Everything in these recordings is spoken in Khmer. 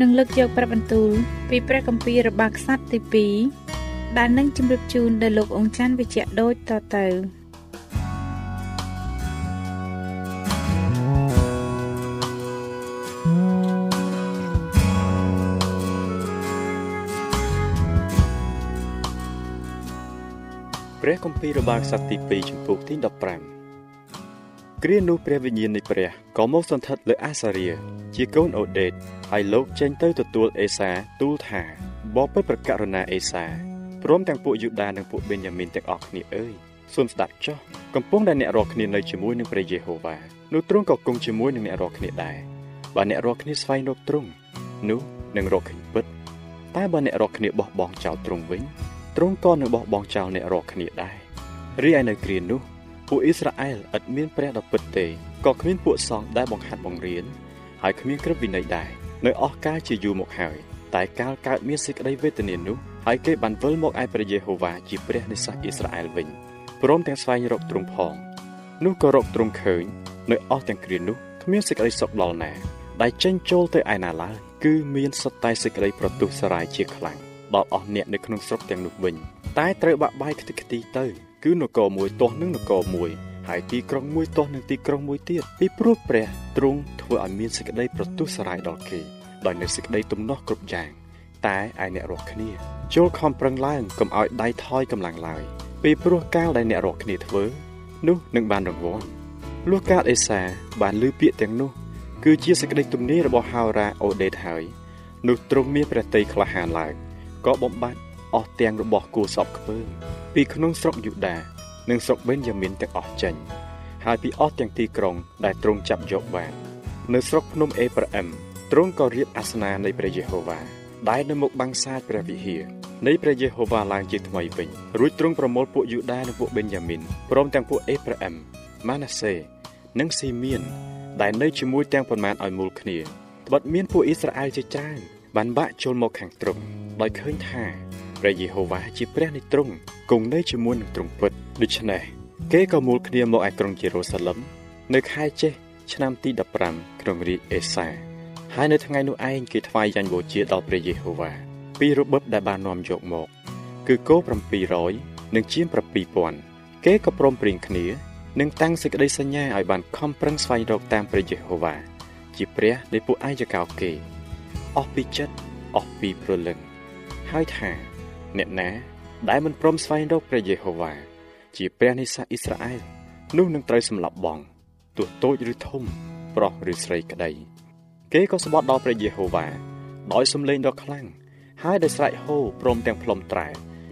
នឹងលើកយកព្រះបន្ទូលពីព្រះគម្ពីររបស់ខ្សត្រទី2ដែលនឹងជម្រាបជូនដល់លោកអង្គច័ន្ទវិជ្ជៈដូចតទៅព្រះគម្ពីររបស់ខ្សត្រទី2ចំពោះទី15 គ្រានោះព្រះវិញ្ញាណនៃព្រះក៏មកសន្ធិដ្ឋលើអាសារៀជាកូនអូដេតហើយលោកចេញទៅទទួលអេសាទូលថាបបិទ្ធប្រកាសរណាអេសាព្រមទាំងពួកយូដានិងពួកបេនយ៉ាមីនទាំងអស់គ្នាអើយសូមស្ដាប់ចុះកំពុងដែលអ្នករាល់គ្នានៅជាមួយនឹងព្រះយេហូវ៉ានោះទ្រង់ក៏គង់ជាមួយនឹងអ្នករាល់គ្នាដែរបើអ្នករាល់គ្នាស្វែងរកទ្រង់នោះនឹងរកឃើញពិតតែបើអ្នករាល់គ្នាបោះបង់ចោលទ្រង់វិញទ្រង់ក៏នឹងបោះបង់ចោលអ្នករាល់គ្នាដែររីឯនៅគ្រានោះ ពួកអ៊ីស្រាអែលឥតមានព្រះដ៏ពិតទេក៏គ្មានពួកសង្ឃដែលបង្ហាត់បង្រៀនហើយគ្មានក្រឹតវិន័យដែរនៅអស់កាលជាយូរមកហើយតែកាលកើតមានសេចក្តីវេទនានោះហើយគេបានវិលមកឯព្រះយេហូវ៉ាជាព្រះនៃសាសអ៊ីស្រាអែលវិញព្រមទាំងស្វែងរកទ្រង់ផងនោះក៏រកទ្រង់ឃើញនៅអស់ទាំងគ្រានោះគ្មានសេចក្តីសុខដល់ណាដែលចេញចូលទៅឯណាឡើយគឺមានសុទ្ធតែសេចក្តីប្រទុះសរាយជាខ្លាំងដល់អស់អ្នកនៅក្នុងស្រុកទាំងនោះវិញតែត្រូវបាក់បាយខ្ទេចខ្ទីទៅ គឺនគរមួយទាស់នឹងនគរមួយហើយទីក្រុងមួយទាស់នឹងទីក្រុងមួយទៀតពីព្រោះព្រះទ្រង់ធ្វើឲ្យមានសេចក្តីប្រទុះសរាយដល់គេដោយនៅសេចក្តីទំនាស់គ្រប់យ៉ាងតែឯអ្នករស់គ្នាចូលខំប្រឹងឡើងកុំឲ្យដៃថយកម្លាំងឡើយពីព្រោះកាលដែលអ្នករស់គ្នាធ្វើ នោះនឹងបានរង្វាន់លុះកាលអេសាបានលើពាក្យទាំងនោះ គឺជាសេចក្តីទំនាយរបស់ហោរ៉ាអូដេតហើយនោះទ្រង់មានព្រះតីក្លាហានឡើងក៏បំបត្តិ អស់ទាំងរបស់គូសពខ្ពើពីក្នុងស្រុកយូដានិងស្រុកបេនយ៉ាមីនទាំងអស់ចេញហើយពីអស់ទាំងទីក្រុងដែលទ្រង់ចាប់យកបាននៅស្រុកភ្នំអេប្រាអឹមទ្រង់ក៏រៀបអាសនៈនៃព្រះយេហូវ៉ាដែលនៅមុខបាំងសាចព្រះវិហារនៃព្រះយេហូវ៉ាឡើងជាថ្មីវិញរួចទ្រង់ប្រមូលពួកយូដានិងពួកបេនយ៉ាមីនព្រមទាំងពួកអេប្រាអឹមម៉ាណាសេនិងស៊ីមៀនដែលនៅជាមួយទាំងប៉ុន្មានឲ្យមូលគ្នាត្បិតមានពួកអ៊ីស្រាអែលជាច្រើនបានបាក់ចូលមកខាងទ្រង់ដោយឃើញថា ព្រះយេហូវ៉ាជាព្រះនៃទ្រង់គង់នៅជាមួយនឹងទ្រង់ពិតដូច្នេះគេក៏មូលគ្នាមកឯក្រុងយេរូសាឡឹមនៅខែចេះឆ្នាំទី15ក្នុងរាជអេសាហើយនៅថ្ងៃនោះឯងគេថ្វាយយ៉ាញ់បូជាដល់ព្រះយេហូវ៉ាពីរបបដែលបាននាំយកមក គឺគោ700និងជាង7000គេក៏ព្រមព្រៀងគ្នានឹងតាំងសេចក្តីសញ្ញាឲ្យបានខំប្រឹងស្វែងរកតាមព្រះយេហូវ៉ាជាព្រះនៃពួកអាយកោគេអស់ពីចិត្តអស់ពីព្រលឹងហើយថា អ្នកណា ដែលមិនព្រមស្វែងរកព្រះយេហូវ៉ាជាព្រះនៃសាសអ៊ីស្រាអែលនោះនឹងត្រូវសម្លាប់បងទោះតូចឬធំ ប្រុសឬស្រីក្តី គេក៏ស្បត់ដល់ព្រះយេហូវ៉ាដោយសំឡេងដ៏ខ្លាំងហើយដោយស្រែកហូព្រមទាំងផ្លុំត្រែ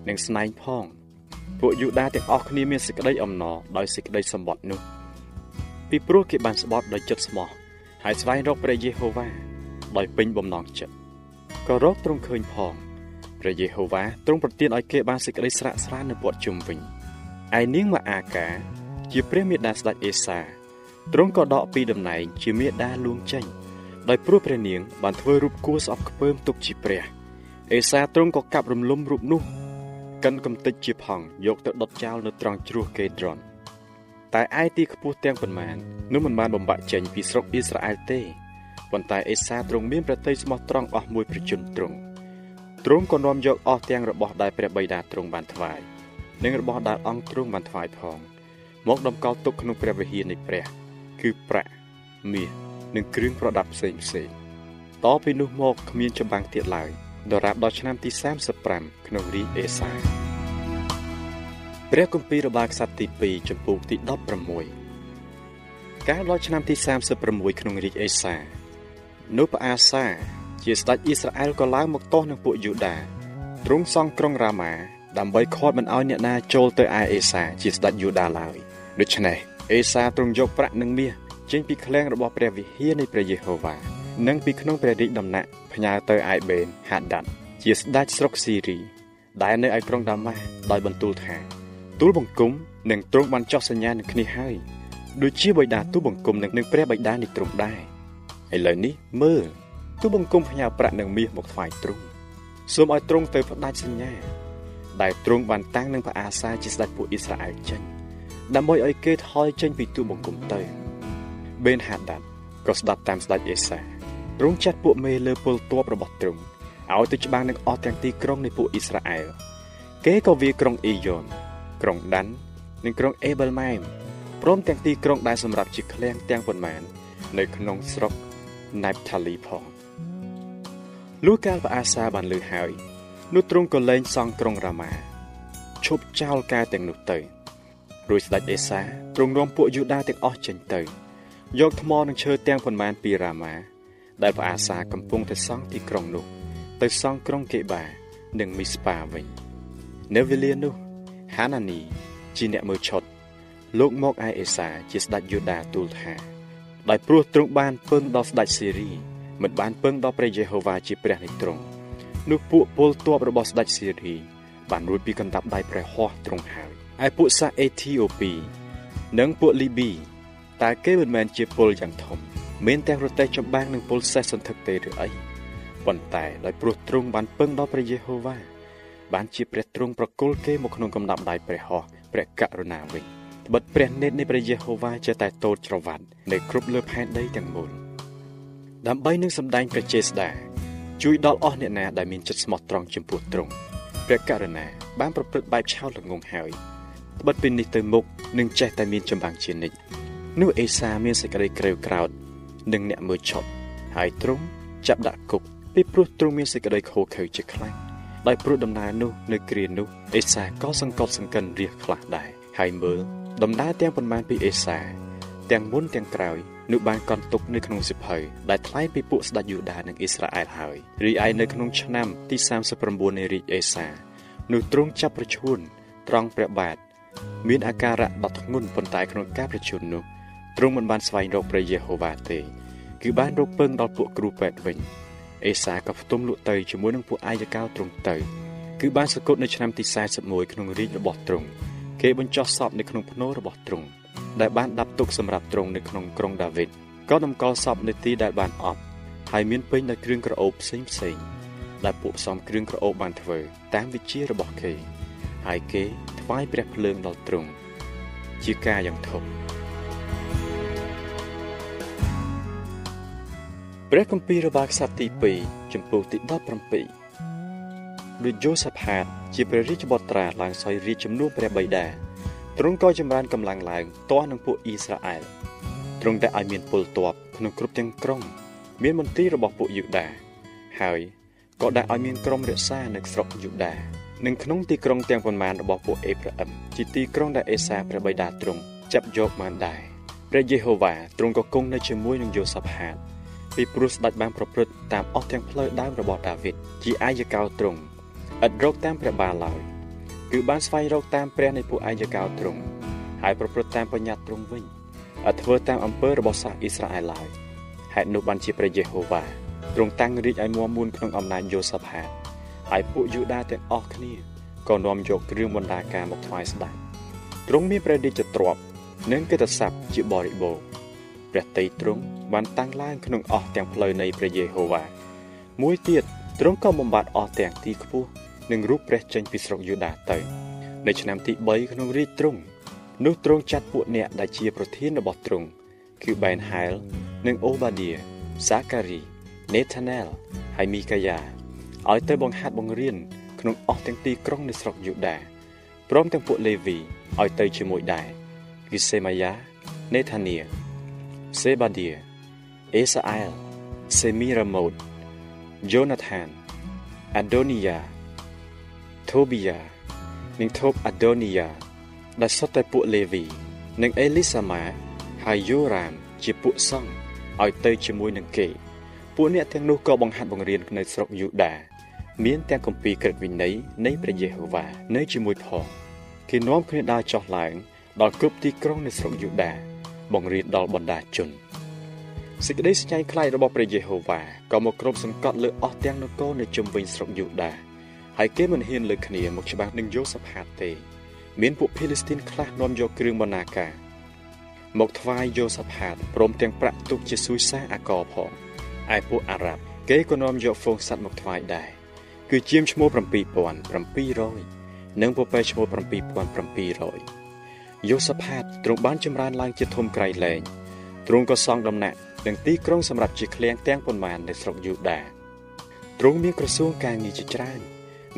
និងស្នែងផងពួកយូដាទាំងអស់គ្នាមានសេចក្តីអំណរដោយសេចក្តីសម្បត្តិនោះ ពីព្រោះគេបានស្បត់ដោយចិត្តស្មោះហើយស្វែងរកព្រះយេហូវ៉ាដោយពេញបំណងចិត្តក៏រកទ្រង់ឃើញផង ព្រះយេហូវ៉ាទ្រង់ប្រទានឲ្យគេបានសេចក្តីស្រាក់ស្រាននៅព័ទ្ធជុំវិញឯនាងម៉ាអាកា ជាព្រះមេដាស្ដេចអេសាទ្រង់ក៏ដកពីតំណែងជាមេដាលួងចេញដោយព្រោះព្រះនាងបានធ្វើរូបគួរស្អប់ខ្ពើមទុកជាព្រះអេសាទ្រង់ក៏កាប់រំលំរូបនោះកិនកំទេចជាផង់យកទៅដុតចោលនៅត្រង់ជ្រោះកេដ្រុនតែឯទីខ្ពស់ទាំងប៉ុន្មាននោះមិនបានបំបាក់ចេញពីស្រុកអ៊ីស្រាអែលទេប៉ុន្តែអេសាទ្រង់មានប្រតិយស្មោះត្រង់អស់មួយប្រជជនទ្រង់ ទ្រង់ក៏នាំយកអស់ទាំងរបស់ដែលព្រះបិតាទ្រង់បានថ្វាយនិងរបស់ដែលអង្គទ្រង់បានថ្វាយផង មកដំកល់ទុកក្នុងព្រះវិហារនៃព្រះ គឺប្រាក់មាសនិងគ្រឿងប្រដាប់ផ្សេងផ្សេងតពីនោះមកគ្មានចម្បាំងទៀតឡើយដរាបដល់ឆ្នាំទី35ក្នុងរាជអេសាព្រះគម្ពីររបស់ក្សត្រទី2ចំពោះទី16កាលដល់ឆ្នាំទី36ក្នុងរាជអេសានោះព្រះអាសា ជាស្ដេចអ៊ីស្រាអែលក៏ឡើងមកទាស់នឹងពួកយូដាទ្រង់សង់ក្រុងរ៉ាម៉ាដើម្បីខាត់មិនឲ្យអ្នកណាចូលទៅឯអេសាជាស្ដេចយូដាឡើយដូច្នេះអេសាទ្រង់យកប្រាក់និងមាសចេញពីឃ្លាំងរបស់ព្រះវិហារនៃព្រះយេហូវ៉ានិងពីក្នុងព្រះរាជដំណាក់ផ្ញើទៅឯបេនហាដាត់ជាស្ដេចស្រុកស៊ីរីដែលនៅឯក្រុងដាម៉ាស់ដោយបន្ទូលថាទូលបង្គំនឹងទ្រង់បានចោះសញ្ញានឹងគ្នាហើយដូចជាបិតាទូលបង្គំនឹងនឹងព្រះបិតានេះទ្រង់ដែរឥឡូវនេះមើល ទូលបង្គំផ្ញើប្រាក់និងមាសមកថ្វាយទ្រង់សូមឲ្យទ្រង់ទៅផ្ដាច់សញ្ញា ដែលទ្រង់បានតាំងនឹងព្រះអាសាជាស្ដេចពួកអ៊ីស្រាអែលចេញដើម្បីឲ្យគេថយចេញពីទូលបង្គំទៅបេនហាដាត់ក៏ស្ដាប់តាមស្ដេចអេសាទ្រង់ចាត់ពួកមេលើពលទ័ពរបស់ទ្រង់ឲ្យទៅច្បាំងនឹងអស់ទាំងទីក្រុងនៃពួកអ៊ីស្រាអែលគេក៏វាក្រុងអ៊ីយ៉នក្រុងដាន់និងក្រុងអេបលម៉ែមព្រមទាំងទីក្រុងដែលសម្រាប់ជាឃ្លាំងទាំងប៉ុន្មាន នៅក្នុងស្រុកណេបថាលីផង លុះកាលព្រះអាសាបានលើហើយនោះទ្រង់ក៏លែងសង់ក្រុងរ៉ាម៉ាឈប់ចោលការទាំងនោះទៅរួចស្ដេចអេសាទ្រង់នាំពួកយូដាទាំងអស់ចេញទៅ យកថ្មនិងឈើទាំងប៉ុន្មានពីរ៉ាម៉ាដែលព្រះអាសាកំពុងតែសង់ទីក្រុងនោះ ទៅសង់ក្រុងកេបា និងមីស្ប៉ាវិញនៅវេលានោះហានានីជាអ្នកមើលឆុតលោកមកឯអេសាជាស្ដេចយូដាទូលថាដោយព្រោះទ្រង់បានពឹងដល់ស្ដេចសេរី មិនបានពឹងដល់ព្រះយេហូវ៉ាជាព្រះនៃទ្រង់នោះពួកពលទ័ពរបស់ស្ដេចសេរីបានរួចពីកណ្ដាប់ដៃព្រះហស្ថទ្រង់ហើយឯពួកសាសអេធីអូពីនិងពួកលីប៊ីតើគេមិនមែនជាពលយ៉ាងធំ មានទាំងរទេះចម្បាំងនិងពលសេះសន្ធឹកទេឬអីប៉ុន្តែដោយព្រោះទ្រង់បានពឹងដល់ព្រះយេហូវ៉ាបានជាព្រះទ្រង់ប្រគល់គេមកក្នុងកំដាប់ដៃព្រះហស្ថព្រះករុណាវិញត្បិតព្រះនេតនៃព្រះយេហូវ៉ាចេះតែតូចច្រវ៉ាត់នៅគ្រប់លើផែនដីទាំងមូល ដើម្បីនឹងសម្ដែងព្រះចេស្តាជួយដល់អស់អ្នកណាដែលមានចិត្តស្មោះត្រង់ចំពោះទ្រង់ព្រះករុណាបានប្រព្រឹត្តបែបឆោតល្ងងហើយត្បិតពីនេះទៅមុខនឹងចេះតែមានចម្បាំងជានិច្ចនោះអេសាមានសេចក្តីក្រេវក្រោធនិងអ្នកមើលឆប់ហើយទ្រង់ចាប់ដាក់គុកពីព្រោះទ្រង់មានសេចក្តីខូខើជាខ្លាំងដោយព្រោះដំណើរនោះនៅគ្រានោះអេសាក៏សង្កត់សង្កិនរះខ្លះដែរហើយមើលដំណើរទាំងប៉ុន្មានពីអេសាទាំងមុនទាំងក្រោយ នោះបានកន់ទុកនៅក្នុងសិភៅដែលថ្លែងពីពួកស្ដេចយូដានិងអ៊ីស្រាអែលហើយរីឯនៅក្នុងឆ្នាំទី39នៃរាជអេសានោះទ្រង់ចាប់ប្រឈួនត្រង់ព្រះបាទមានអាការៈដ៏ធ្ងន់ប៉ុន្តែក្នុងការប្រជជននោះទ្រង់មិនបានស្វែងរកព្រះយេហូវ៉ាទេគឺបានរកពឹងដល់ពួកគ្រូពេទ្យវិញអេសាក៏ផ្ទុំលក់ទៅជាមួយនឹងពួកអាយកោទ្រង់ទៅគឺបានសគត់នៅឆ្នាំទី41ក្នុងរាជរបស់ទ្រង់គេបញ្ចុះសពនៅក្នុងភ្នូររបស់ទ្រង់ ដែលបានដាប់ទុកសម្រាប់ទ្រង់នៅក្នុងក្រុងដាវីតក៏តម្កល់សពនៅទីដែលបានអប់ហើយមានពេញដោយគ្រឿងក្រអូបផ្សេងផ្សេងដែលពួកផ្សំគ្រឿងក្រអូបបានធ្វើ តាមវិជារបស់គេ ហើយគេថ្វាយព្រះភ្លើងដល់ទ្រង់ជាការយ៉ាងធំព្រះគម្ពីររបស់ខ្សត្រទី2ចំពោះទី17ដូចយូសាផាត ជាព្រះរាជបុត្រាឡើងសោយរាជជំនួសព្រះបិតា ទ្រង់ក៏ចម្រើនកម្លាំងឡើងទាស់នឹងពួកអ៊ីស្រាអែលទ្រង់តែឲ្យមានពលទ័ពក្នុងគ្រប់ទាំងក្រុង មានមន្ទីររបស់ពួកយូដាហើយក៏ដាក់ឲ្យមានក្រុមរក្សានៅស្រុកយូដានិងក្នុងទីក្រុងទាំងប៉ុន្មានរបស់ពួកអេប្រាអឹមជាទីក្រុងដែលអេសាព្រះបិតាទ្រង់ចាប់យកបានដែរព្រះយេហូវ៉ាទ្រង់ក៏គង់នៅជាមួយនឹងយូសាផាតពីព្រោះស្ដេចបានប្រព្រឹត្តតាមអស់ទាំងផ្លូវដើមរបស់ដាវីតជាអាយកោទ្រង់ឥតរកតាមព្រះបាលឡើយ គឺបានស្វែងរកតាមព្រះនៃពួកអាយកោទ្រង់ហើយប្រព្រឹត្តតាមបញ្ញត្តិទ្រង់វិញឥតធ្វើតាមអំពើរបស់សាសអ៊ីស្រាអែលឡើយហេតុនោះបានជាព្រះយេហូវ៉ាទ្រង់តាំងរាជឲ្យមួមមួនក្នុងអំណាចយូសាផាតហើយពួកយូដាទាំងអស់គ្នាក៏នាំយកគ្រឿងបណ្ដាការមកថ្វាយស្ដេចទ្រង់មានព្រះរាជទ្រព្យនិងកិត្តិស័ព្ទជាបរិបូរណ៍ព្រះតីទ្រង់បានតាំងឡើងក្នុងអស់ទាំងផ្លូវនៃព្រះយេហូវ៉ាមួយទៀតទ្រង់ក៏បំបត្តិអស់ទាំងទីខ្ពស់ និងរូបព្រះចេញពីស្រុកយូដាទៅ នៅឆ្នាំទី3ក្នុងរាជទ្រង់នោះទ្រង់ចាត់ពួកអ្នកដែលជាប្រធានរបស់ទ្រង់គឺបែនហែលនិងអូបាឌៀសាការីនេថាណែលហើយមីកាយ៉ាឲ្យទៅបង្ហាត់បង្រៀនក្នុងអស់ទាំងទីក្រុងនៃស្រុកយូដាព្រមទាំងពួកលេវីឲ្យទៅជាមួយដែរគឺសេម៉ាយ៉ានេថានីសេបាឌៀអេសាអែលសេមីរ៉ាម៉ូតយូណាថានអាដូនីយ៉ា ថូប៊ីយ៉ានិងថូបអាដូនីយ៉ាដែលសុទ្ធតែពួកលេវី និងអេលីសាម៉ាហើយយូរ៉ាមជាពួកសង្ឃឲ្យទៅជាមួយនឹងគេ ពួកអ្នកទាំងនោះក៏បង្ហាត់បង្រៀននៅស្រុកយូដា មានទាំងគម្ពីរក្រឹតវិន័យនៃព្រះយេហូវ៉ានៅជាមួយផងគេនាំគ្នាដើរចុះឡើង ដល់គ្រប់ទីក្រុងនៃស្រុកយូដា បង្រៀនដល់បណ្ដាជនសេចក្តីស្ញែងខ្លាចរបស់ព្រះយេហូវ៉ាក៏មកគ្របសង្កត់លើអស់ទាំងនគរនៅជុំវិញស្រុកយូដា ហើយគេមិនហ៊ានលើគ្នាមកច្បាស់នឹងយូសាផាតទេ មានពួកភីលីស្ទីនខ្លះនាំយកគ្រឿងបណ្ណាការមកថ្វាយយូសាផាតព្រមទាំងប្រាក់ទុកជាស៊ូយសាអាកផងឯពួកអារ៉ាប់គេក៏នាំយកហ្វូងសัตว์មកថ្វាយដែរគឺជាមឈ្មោះ7700និងពពែឈ្មោះ7700យូសាផាតទ្រង់បានចម្រើនឡើងជាធំក្រៃលែងទ្រង់ក៏សង់ដំណាក់និងទីក្រុងសម្រាប់ជាឃ្លាំងទាំងប៉ុន្មាននៅស្រុកយូដាទ្រង់មានក្រសួងការងារជាច្រើន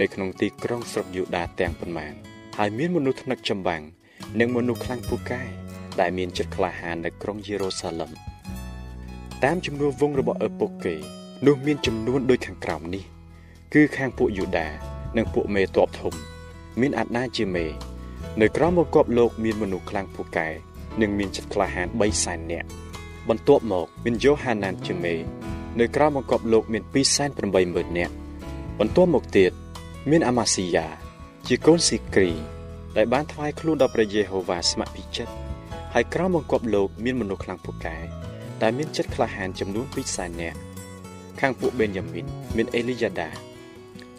នៅក្នុងទីក្រុងស្រុកយូដាទាំងប៉ុន្មានហើយមានមនុស្សថ្នឹកចម្បាំងនិងមនុស្សខ្លាំងពូកែដែលមានចិត្តក្លាហាននៅក្រុងយេរូសាឡឹមតាមចំនួនវងរបស់ឪពុកគេ នោះមានចំនួនដូចខាងក្រោមនេះ គឺខាងពួកយូដា និងពួកមេតបធំ មានអាណាជាមេ នៅក្រោមបង្គាប់លោកមានមនុស្សខ្លាំងពូកែនិងមានចិត្តក្លាហាន3សែននាក់បន្ទាប់មកមានយ៉ូហាណានជាមេ នៅក្រោមបង្គាប់លោកមាន280,000នាក់បន្ទាប់មកទៀត មានអាម៉ាស៊ីយ៉ាជាកូនស៊ីគ្រី ដែលបានថ្វាយខ្លួនដល់ព្រះយេហូវ៉ាស្ម័គ្រពីចិត្តហើយក្រោមបង្គាប់លោកមានមនុស្សខ្លាំងពូកែដែលមានចិត្តក្លាហានចំនួន2សែននាក់ខាងពួកបេនយ៉ាមីនមានអេលីយ៉ាដា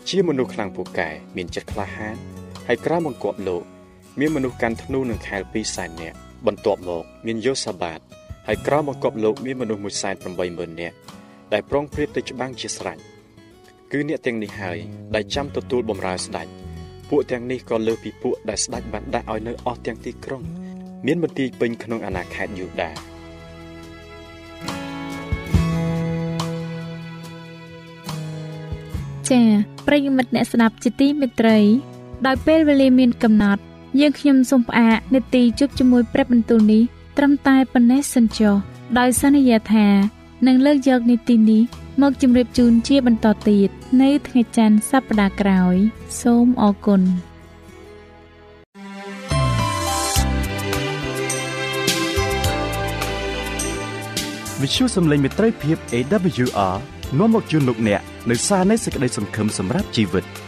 ជាមនុស្សខ្លាំងពូកែមានចិត្តក្លាហានហើយក្រោមបង្គាប់លោកមានមនុស្សកាន់ធ្នូនិងខែល2សែននាក់បន្ទាប់មកមានយូសាបាតហើយក្រោមបង្គាប់លោកមានមនុស្ស180,000នាក់ដែលប្រុងប្រៀបទៅច្បាំងជាស្រេច គឺអ្នកទាំងនេះហើយដែលចាំទទួលបម្រើស្ដេចពួកទាំងនេះក៏លើសពីពួកដែលស្ដេចបានដាក់ឲ្យនៅអស់ទាំងទីក្រុង មានមន្ទីរពេញក្នុងអាណាខេត្តយូដាចា៎ប្រិយមិត្តអ្នកស្ដាប់ជាទីមេត្រី ដោយពេលវេលាមានកំណត់ យើងខ្ញុំសូមផ្អាកនេតិជប់ជាមួយព្រឹបបន្ទូលនេះត្រឹមតែប៉ុណ្ណេះសិនចុះដោយសន្យាថានឹងលើកយកនីតិនេះ មកជម្រាបជូនជាបន្តទៀតនៅថ្ងៃច័ន្ទសប្តាហ៍ក្រោយ សូមអរគុណវិទ្យុសំឡេងមេត្រីភាព AWR នាំមកជូនលោកអ្នកនៅសារនៃសេចក្តីសង្ឃឹមសម្រាប់ជីវិត។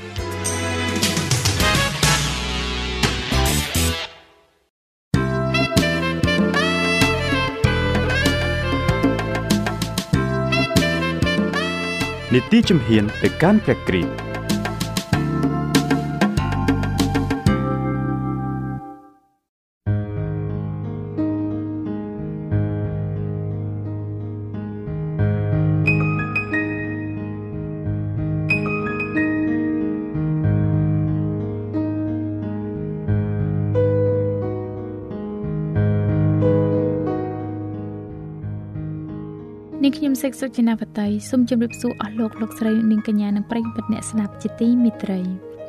នីតិជំហានទៅកាន់ព្រះគ្រីស្ទ សេកសុចិនាវតីសូមជម្រាបសួរអស់លោកលោកស្រីនាងកញ្ញានិងប្រិយមិត្តអ្នកស្ដាប់ជាទីមេត្រី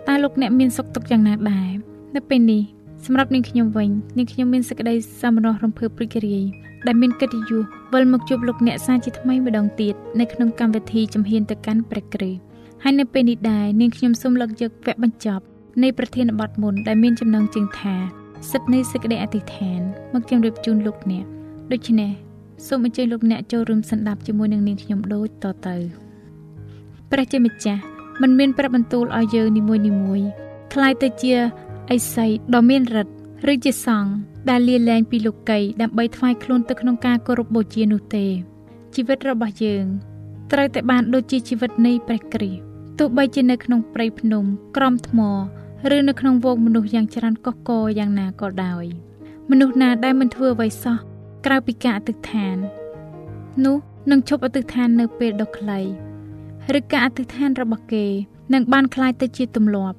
តើលោកអ្នកមានសុខទុក្ខយ៉ាងណាដែរនៅពេលនេះសម្រាប់នាងខ្ញុំវិញនាងខ្ញុំមានសេចក្តីសមរម្យរំភើបព្រីករាយដែលមានកិត្តិយសវិលមកជួបលោកអ្នកសាជាថ្មីម្ដងទៀតនៅក្នុងកម្មវិធីជំហានទៅកាន់ព្រះគ្រីស្ទហើយនៅពេលនេះដែរនាងខ្ញុំសូមលើកយកវគ្គបញ្ចប់នៃប្រធានបទមុនដែលមានចំណងជើងថាសិទ្ធិនៃសេចក្តីអធិដ្ឋានមកជម្រាបជូនលោកអ្នកដូច្នេះ សូមអញ្ជើញលោកអ្នកចូលរួមសម្ដាប់ជាមួយនឹងនាងខ្ញុំដូចតទៅព្រះជាម្ចាស់មិនមានប្រាប់បន្ទូលឲ្យយើងនីមួយនីមួយខ្លាយទៅជាអិសីដ៏មានរិទ្ធឬជាសង្ឃដែលលាលែងពីលោកីដើម្បីថ្វាយខ្លួនទៅក្នុងការគោរពបូជានោះទេ ជីវិតរបស់យើងត្រូវតែបានដូចជាជីវិតនៃព្រះគ្រីស្ទទោះបីជានៅក្នុងព្រៃភ្នំក្រំថ្មឬនៅក្នុងវងមនុស្សយ៉ាងច្រើនកុះកយ៉ាងណាក៏ដោយមនុស្សណាដែលមិនធ្វើអ្វីសោះ ក្រៅពីការអធិដ្ឋាននោះនឹងឈប់អធិដ្ឋាននៅពេលដ៏ខ្លីឬការអធិដ្ឋានរបស់គេ នឹងបានคล้ายទៅជាទម្លាប់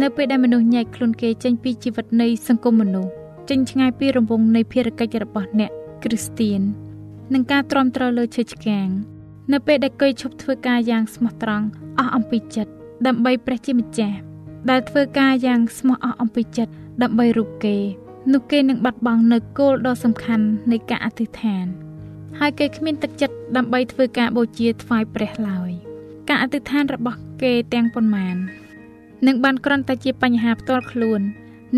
នៅពេលដែលមនុស្សញែកខ្លួនគេចេញពីជីវិតនៃសង្គមមនុស្សចេញឆ្ងាយពីរង្វង់នៃភារកិច្ចរបស់អ្នកគ្រីស្ទៀននិងការទ្រាំទ្រលើឈើឆ្កាងនៅពេលដែលគេឈប់ធ្វើការយ៉ាងស្មោះត្រង់អស់អំពីចិត្តដើម្បីព្រះជាម្ចាស់ដែលធ្វើការយ៉ាងស្មោះអស់អំពីចិត្តដើម្បីរូបគេ នោះគេនឹងបាត់បង់នៅគោលដ៏សំខាន់នៃការអធិដ្ឋាន ហើយគេគ្មានទឹកចិត្តដើម្បីធ្វើការបូជាថ្វាយព្រះឡើយការអធិដ្ឋានរបស់គេទាំងប៉ុន្មាននឹងបានគ្រាន់តែជាបញ្ហាផ្ទាល់ខ្លួន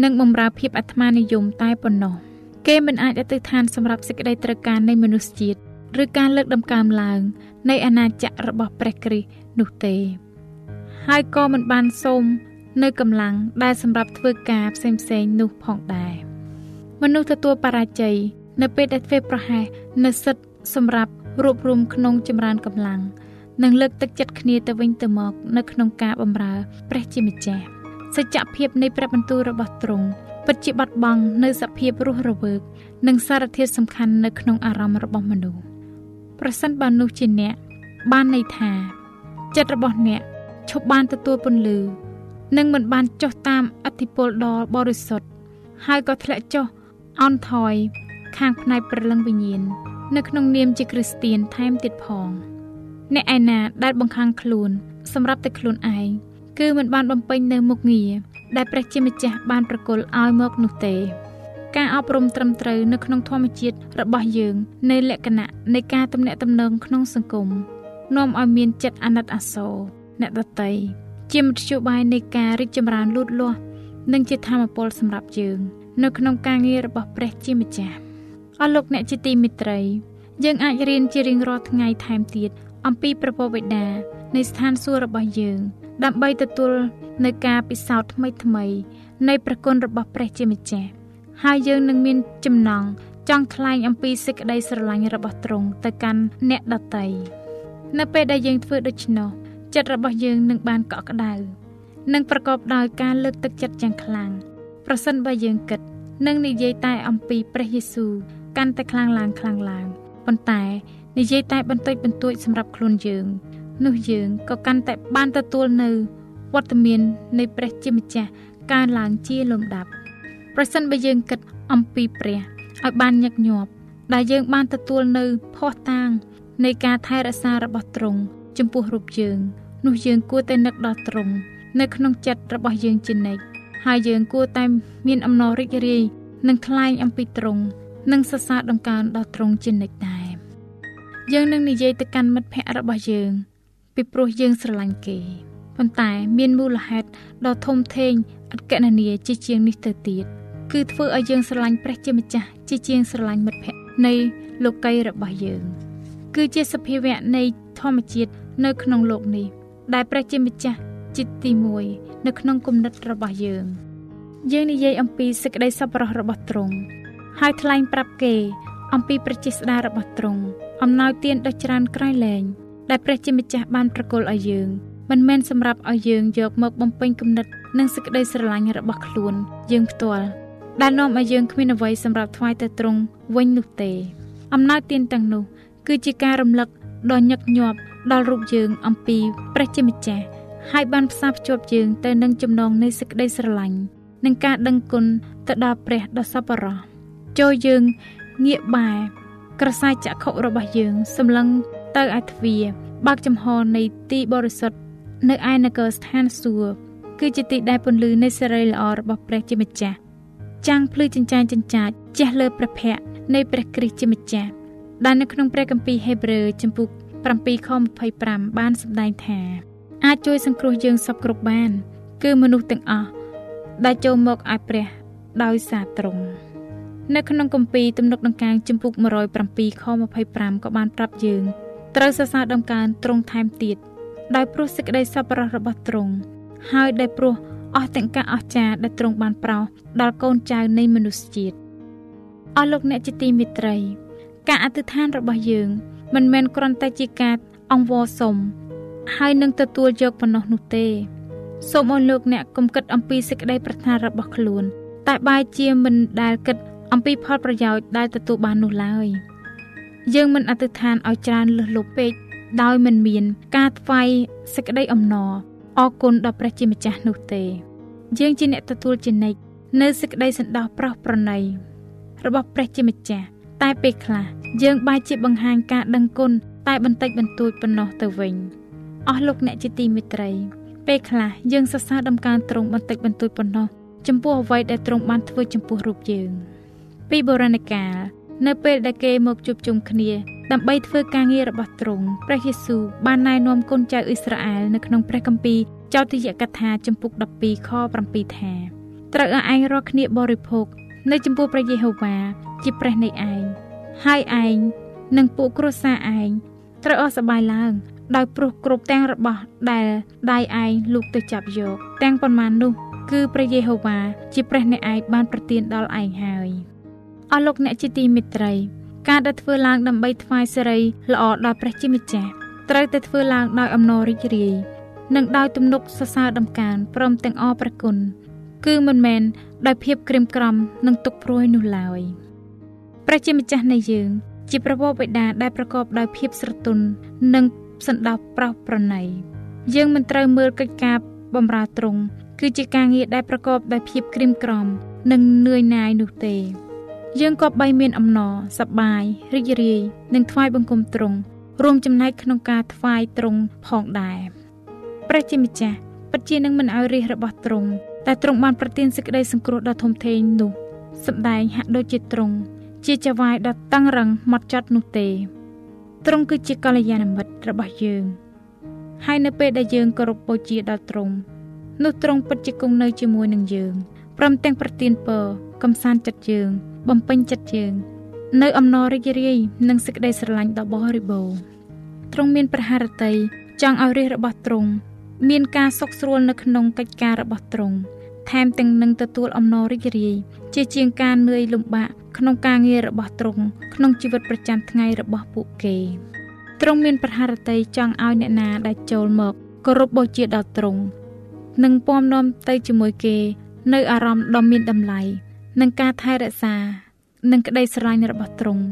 និងបំរើភាពអាត្មានិយមតែប៉ុណ្ណោះគេមិនអាចអធិដ្ឋានសម្រាប់សេចក្តីត្រូវការនៃមនុស្សជាតិឬការលើកដំកើងឡើង នៃអាណាចក្ររបស់ព្រះគ្រីស្ទនោះទេ ហើយក៏មិនបានសូមនៅកម្លាំងដែលសម្រាប់ធ្វើការផ្សេងៗនោះផងដែរ មនុស្សទទួលបរាជ័យនៅពេលដែលធ្វើប្រហែសនៅសិទ្ធសម្រាប់រួបរวมក្នុងចម្រើនកម្លាំងនិងលើកទឹកចិត្តគ្នាទៅវិញទៅមកនៅក្នុងការបម្រើព្រះជាម្ចាស់សច្ចភាពនៃព្រះបន្ទូលរបស់ទ្រង់ពិតជាបាត់បង់នៅសភាពរស់រវើកនិងសារធាតុសំខាន់នៅក្នុងអារម្មណ៍របស់មនុស្សប្រសិនបើនោះជាអ្នកបានន័យថាចិត្តរបស់អ្នកឈប់បានទទួលពន្លឺនិងមិនបានចុះតាមអធិពលដ៏បរិសុទ្ធហើយក៏ធ្លាក់ចុះ អន់ថយខាងផ្នែកព្រលឹងវិញ្ញាណនៅក្នុងនាមជាគ្រីស្ទៀនថែមទៀតផង អ្នកឯណាដែលបង្ខាំងខ្លួន សម្រាប់តែខ្លួនឯងគឺមិនបានបំពេញនៅមុខងារដែលព្រះជាម្ចាស់បានប្រគល់ឲ្យមកនោះទេ ការអប់រំត្រឹមត្រូវនៅក្នុងធម្មជាតិរបស់យើងនៃលក្ខណៈនៃការទំនាក់ទំនងក្នុងសង្គមនាំឲ្យមានចិត្តអាណិតអាសូរអ្នកដតីជាមធ្យោបាយនៃការរីកចម្រើនលូតលាស់និងជាធម៌ពលសម្រាប់យើង នៅក្នុងការងាររបស់ព្រះជាម្ចាស់អស់លោកអ្នកជាទីមេត្រី យើងអាចរៀនជារៀងរាល់ថ្ងៃថែមទៀតអំពីប្រពោបិតានៃស្ថានសួគ៌របស់យើង ដើម្បីទទួលនៅការពិសោធន៍ថ្មីថ្មីនៃប្រគុណរបស់ព្រះជាម្ចាស់ហើយយើងនឹងមានចំណងចង់ថ្លែងអំពីសេចក្តីស្រឡាញ់របស់ទ្រង់ទៅកាន់អ្នកដទៃនៅពេលដែលយើងធ្វើដូច្នោះចិត្តរបស់យើងនឹងបានកក់ក្ដៅនិងប្រកបដោយការលើកទឹកចិត្តយ៉ាងខ្លាំងប្រសិនបើយើងគិត និងនិយាយតែអំពីព្រះយេស៊ូវកាន់តែខ្លាំងឡើងខ្លាំងឡើងប៉ុន្តែនិយាយតែបន្តិចបន្តួចសម្រាប់ខ្លួនយើងនោះយើងក៏កាន់តែបានទទួលនៅវត្តមាននៃព្រះជាម្ចាស់កើនឡើងជាលំដាប់ប្រសិនបើយើងគិតអំពីព្រះឲ្យបានញឹកញាប់ដែលយើងបានទទួលនៅភ័ស្តុតាងនៃការថែរក្សារបស់ទ្រង់ចំពោះរូបយើងនោះយើងគួរតែនឹកដល់ទ្រង់នៅក្នុងចិត្តរបស់យើងជានិច្ច ហើយយើងគួរតែមានអំណររីករាយនិងថ្លែងអំពីទ្រង់និងសរសើរដំណើរដល់ទ្រង់ជានិច្ចដែរយើងនឹងនិយាយទៅកាន់មិត្តភ័ក្តិរបស់យើង ពីព្រោះយើងស្រឡាញ់គេប៉ុន្តែមានមូលហេតុដ៏ធំធេងអកណនីជាជាងនេះទៅទៀតគឺធ្វើឲ្យយើងស្រឡាញ់ព្រះជាម្ចាស់ជាជាងស្រឡាញ់មិត្តភ័ក្តិនៃលោកីរបស់យើង គឺជាសភាវៈនៃធម្មជាតិនៅក្នុងលោកនេះដែលព្រះជាម្ចាស់ ចិត្តទី1នៅក្នុងគំនិតរបស់យើង យើងនិយាយអំពីសេចក្តីសប្បុរសរបស់ទ្រង់ហើយថ្លែងប្រាប់គេ អំពីប្រជាស្ដាររបស់ទ្រង់អំណោយទានដ៏ច្រើនក្រៃលែងដែលព្រះជាម្ចាស់បានប្រគល់ឲ្យយើងមិនមែនសម្រាប់ឲ្យយើងយកមកបំពេញគំនិតនិងសេចក្តីស្រឡាញ់របស់ខ្លួនយើងផ្ទាល់ដែលនាំឲ្យយើងគ្មានអ្វីសម្រាប់ថ្វាយទៅទ្រង់វិញនោះទេ អំណោយទានទាំងនោះ គឺជាការរំលឹកដ៏ញឹកញាប់ដល់រូបយើងអំពីព្រះជាម្ចាស់ ហើយបានផ្សារភ្ជាប់យើងទៅនឹងចំណងនៃសេចក្តីស្រឡាញ់និងការដឹងគុណទៅដល់ព្រះដ៏សប្បុរសចូលយើងងាកបែរក្រសែចក្ខុរបស់យើងសម្លឹងទៅឯទ្វារបើកចំហនៃទីបរិសុទ្ធនៅឯនគរស្ថានសួគ៌គឺជាទីដែលពន្លឺនៃសេរីល្អរបស់ព្រះជាម្ចាស់ចាំងភ្លឺចិញ្ចាចចិញ្ចាចជះលើព្រះភ័ក្ត្រនៃព្រះគ្រីស្ទជាម្ចាស់ដែលនៅក្នុងព្រះគម្ពីរហេព្រើរចំពុក7ខ25បានសម្ដែងថា អាចជួយសង្គ្រោះយើងសពគ្រប់បាន គឺមនុស្សទាំងអស់ដែលចូលមកឲ្យព្រះដោយសារទ្រង់នៅក្នុងគម្ពីរទំនុកដង្កើងចំពុក107ខ25ក៏បានប្រាប់យើងត្រូវសរសើរដំកើងទ្រង់ថែមទៀតដោយព្រោះសេចក្តីសប្បុរសរបស់ទ្រង់ហើយដោយព្រោះអស់ទាំងការអស្ចារ្យដែលទ្រង់បានប្រោសដល់កូនចៅនៃមនុស្សជាតិអស់លោកអ្នកជាទីមេត្រី ការអធិដ្ឋានរបស់យើង មិនមែនគ្រាន់តែជាការអង្វរសុំ ហើយនឹងទទួលយកប៉ុណ្ណោះនោះទេសូមឲ្យលោកអ្នកកុំគិតអំពីសេចក្តីប្រាថ្នារបស់ខ្លួន តែបែរជាមិនដែលគិតអំពីផលប្រយោជន៍ដែលទទួលបាននោះឡើយយើងមិនអធិដ្ឋានឲ្យច្រើនលើសលប់ពេកដោយមិនមាន ការថ្វាយសេចក្តីអំណរអរគុណដល់ព្រះជាម្ចាស់នោះទេ យើងជាអ្នកទទួលជានិច្ចនៅសេចក្តីសន្តោសប្រោសប្រណីរបស់ព្រះជាម្ចាស់តែពេលខ្លះយើងបែរជាបង្ហាញការដឹងគុណតែបន្តិចបន្តួចប៉ុណ្ណោះទៅវិញ អស់លោកអ្នកជាទីមេត្រី ពេលខ្លះយើងសរសើរដំកើងទ្រង់បន្តិចបន្តួចប៉ុណ្ណោះចំពោះអ្វីដែលទ្រង់បានធ្វើចំពោះរូបយើង ពីបុរាណកាលនៅពេលដែលគេមកជួបជុំគ្នាដើម្បីធ្វើការងាររបស់ទ្រង់ព្រះយេស៊ូវបានណែនាំកូនចៅអ៊ីស្រាអែលនៅក្នុងព្រះគម្ពីរចោទយកថាចំពុក12ខ7ថាត្រូវឲ្យឯងរាល់គ្នាបរិភោគនៅចំពោះព្រះយេហូវ៉ាជាព្រះនៃឯងហើយឯងនិងពួកគ្រួសារឯងត្រូវអស់សប្បាយឡើង ដោយព្រោះគ្រប់ទាំងរបស់ដែលដៃឯងលូកទៅចាប់យក ទាំងប៉ុន្មាននោះ គឺព្រះយេហូវ៉ាជាព្រះអ្នកឯងបានប្រទានដល់ឯងហើយអស់លោកអ្នកជាទីមេត្រី ការដែលធ្វើឡើងដើម្បីថ្វាយសិរីល្អដល់ព្រះជាម្ចាស់ត្រូវតែធ្វើឡើងដោយអំណររីករាយនិងដោយទំនុកសរសើរដំកើងព្រមទាំងអរព្រះគុណគឺមិនមែនដោយភាពក្រៀមក្រំនិងទុកព្រួយនោះឡើយព្រះជាម្ចាស់នៃយើង ជាព្រះវរបិតាដែលប្រកបដោយភាពស្រទន់និង សន្តោសប្រោសប្រណីយើងមិនត្រូវមើលកិច្ចការបម្រើទ្រង់គឺជាការងារដែលប្រកបដោយភាពក្រៀមក្រំ និងនឿយណាយនោះទេ យើងក៏បីមានអំណរសប្បាយរីករាយនិងថ្វាយបង្គំទ្រង់រួមចំណែកក្នុងការថ្វាយទ្រង់ផងដែរព្រះជាម្ចាស់ពិតជានឹងមិនឲ្យរាជរបស់ទ្រង់តែទ្រង់បានប្រទានសេចក្តីសង្គ្រោះដ៏ធំធេងនោះសម្ដែងហាក់ដូចជាទ្រង់ជាចវាយដ៏តឹងរឹងម៉ត់ចត់នោះទេ ទ្រង់គឺជាកល្យាណមិត្តរបស់យើង ហើយនៅពេលដែលយើងគោរពបូជាដល់ទ្រង់នោះទ្រង់ពិតជាគង់នៅជាមួយនឹងយើងព្រមទាំងប្រទានពរកំសាន្តចិត្តយើង បំពេញចិត្តយើង នៅអំណររីករាយនិងសេចក្តីស្រឡាញ់ដ៏បរិបូរណ៍ទ្រង់មានប្រហារតីចង់ឲ្យរាជរបស់ទ្រង់មានការសុខស្រួលនៅក្នុងកិច្ចការរបស់ទ្រង់ថែមទាំងនឹងទទួលអំណររីករាយជាជាងការនឿយលំបាក ក្នុងការងាររបស់ទ្រង់ក្នុងជីវិតប្រចាំថ្ងៃរបស់ពួកគេទ្រង់មានប្រហារតីចង់ឲ្យអ្នកណាដែលចូលមកគោរពបូជាដល់ទ្រង់និងពំនាំទៅជាមួយគេ នៅអារម្មណ៍ដ៏មានតម្លៃនិងការថែរក្សា និងក្តីស្រឡាញ់របស់ទ្រង់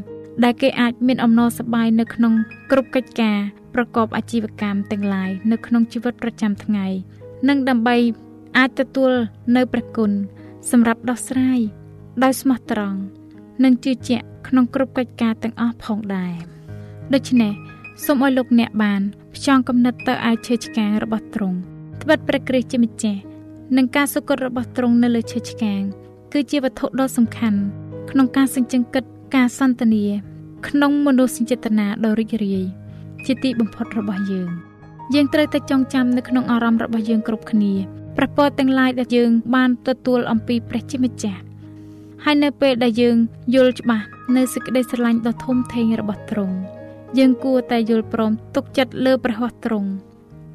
ដែលគេអាចមានអំណរសប្បាយនៅក្នុងគ្រប់កិច្ចការប្រកបអាជីវកម្មទាំងឡាយនៅក្នុងជីវិតប្រចាំថ្ងៃ និងដើម្បីអាចទទួលនៅព្រះគុណសម្រាប់ដោះស្រាយដោយស្មោះត្រង់ និងជឿជាក់ក្នុងគ្រប់កិច្ចការទាំងអស់ផងដែរដូច្នេះសូមឲ្យលោកអ្នកបានផ្ចង់គំនិតទៅឯឈើឆ្កាងរបស់ទ្រង់ត្បិតព្រះគ្រីស្ទជាម្ចាស់និងការសុគតរបស់ទ្រង់នៅលើឈើឆ្កាង គឺជាវត្ថុដ៏សំខាន់ក្នុងការសេចក្ដីគិតការសន្ទនា ក្នុងមនោសញ្ចេតនាដ៏រីករាយជាទីបំផុតរបស់យើង យើងត្រូវតែចងចាំនៅក្នុងអារម្មណ៍របស់យើងគ្រប់គ្នាព្រះពរទាំងឡាយដែលយើងបានទទួលអំពីព្រះជាម្ចាស់ ហើយនៅពេលដែលយើងយល់ច្បាស់នៅសេចក្តីស្រឡាញ់ដ៏ធំធេងរបស់ទ្រង់យើងគួរតែយល់ព្រមទុកចិត្តលើព្រះហស្ថទ្រង់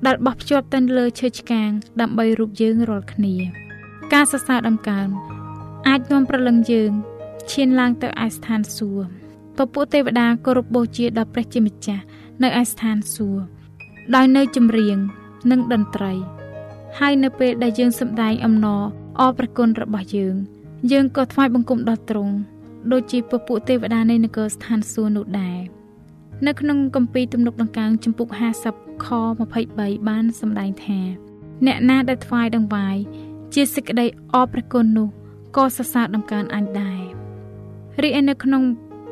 ដែលបោះភ្ជាប់ទៅលើឈើឆ្កាង ដើម្បីរូបយើងរាល់គ្នា ការសរសើរដំកើងអាចនាំប្រលឹងយើងឈានឡើងទៅឯស្ថានសួគ៌ពពួកទេវតាគោរពបូជាដល់ព្រះជាម្ចាស់នៅឯស្ថានសួគ៌ដោយនៅចម្រៀងនិងតន្ត្រី ហើយនៅពេលដែលយើងសម្ដែងអំណរអរព្រះគុណរបស់យើង យើងក៏ថ្វាយបង្គំដល់ទ្រង់ដូចជាពពួកទេវតានៃនគរស្ថានសួគ៌នោះដែរនៅក្នុងគម្ពីរទំនុកដង្កើងចំពុក50ខ23បានសម្ដែងថា អ្នកណាដែលថ្វាយដង្វាយជាសេចក្តីអរព្រះគុណនោះក៏សរសើរដំកើងអញដែររីឯនៅក្នុង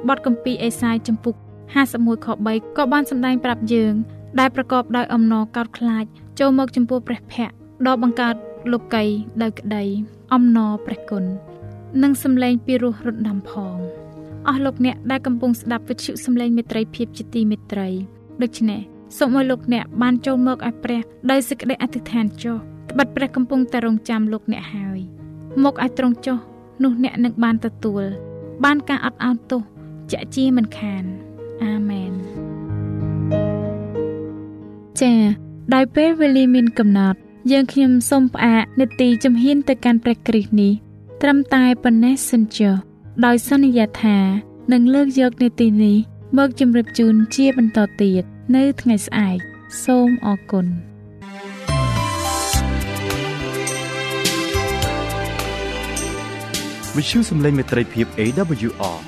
បទកម្ពីអេសាយចំពុក51ខ3ក៏បានសម្ដែងប្រាប់យើង ដែលប្រកបដោយអំណរកោតខ្លាច ចូលមកចំពោះព្រះភ័ក្ត្រដ៏បង្កើតលោកីដោយក្តី អំណរព្រះគុណ និងសម្លេងពីរោះរំដំផងអស់លោកអ្នកដែលកំពុងស្ដាប់វិទ្យុសម្លេងមេត្រីភាពជាទីមេត្រីដូច្នេះសូមឲ្យលោកអ្នកបានចូលមកឲ្យព្រះដោយសេចក្តីអធិដ្ឋានចុះត្បិតព្រះកំពុងតែរងចាំលោកអ្នកហើយមកឲ្យត្រង់ចុះនោះអ្នកនឹងបានទទួល បានការអត់ឱនទោសជាក់ជាមិនខានអាមែនចា៎ដោយពេលវេលាមានកំណត់ យើងខ្ញុំសូមផ្អាកនេតិជំហានទៅកាន់ព្រះគ្រីស្ទនេះ ត្រឹមតែប៉ុណ្ណេះសិនចុះដោយសន្យាថានឹងលើកយកនេតិនេះមកជម្រាបជូនជាបន្តទៀតនៅថ្ងៃស្អែកសូមអរគុណវិទ្យុសំឡេងមេត្រីភាព AWR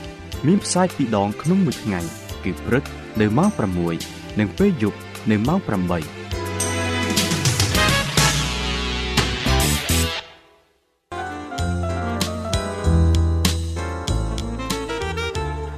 មានផ្សាយពីរដងក្នុងមួយថ្ងៃ គឺព្រឹកនៅម៉ោង6និងពេលយប់នៅម៉ោង8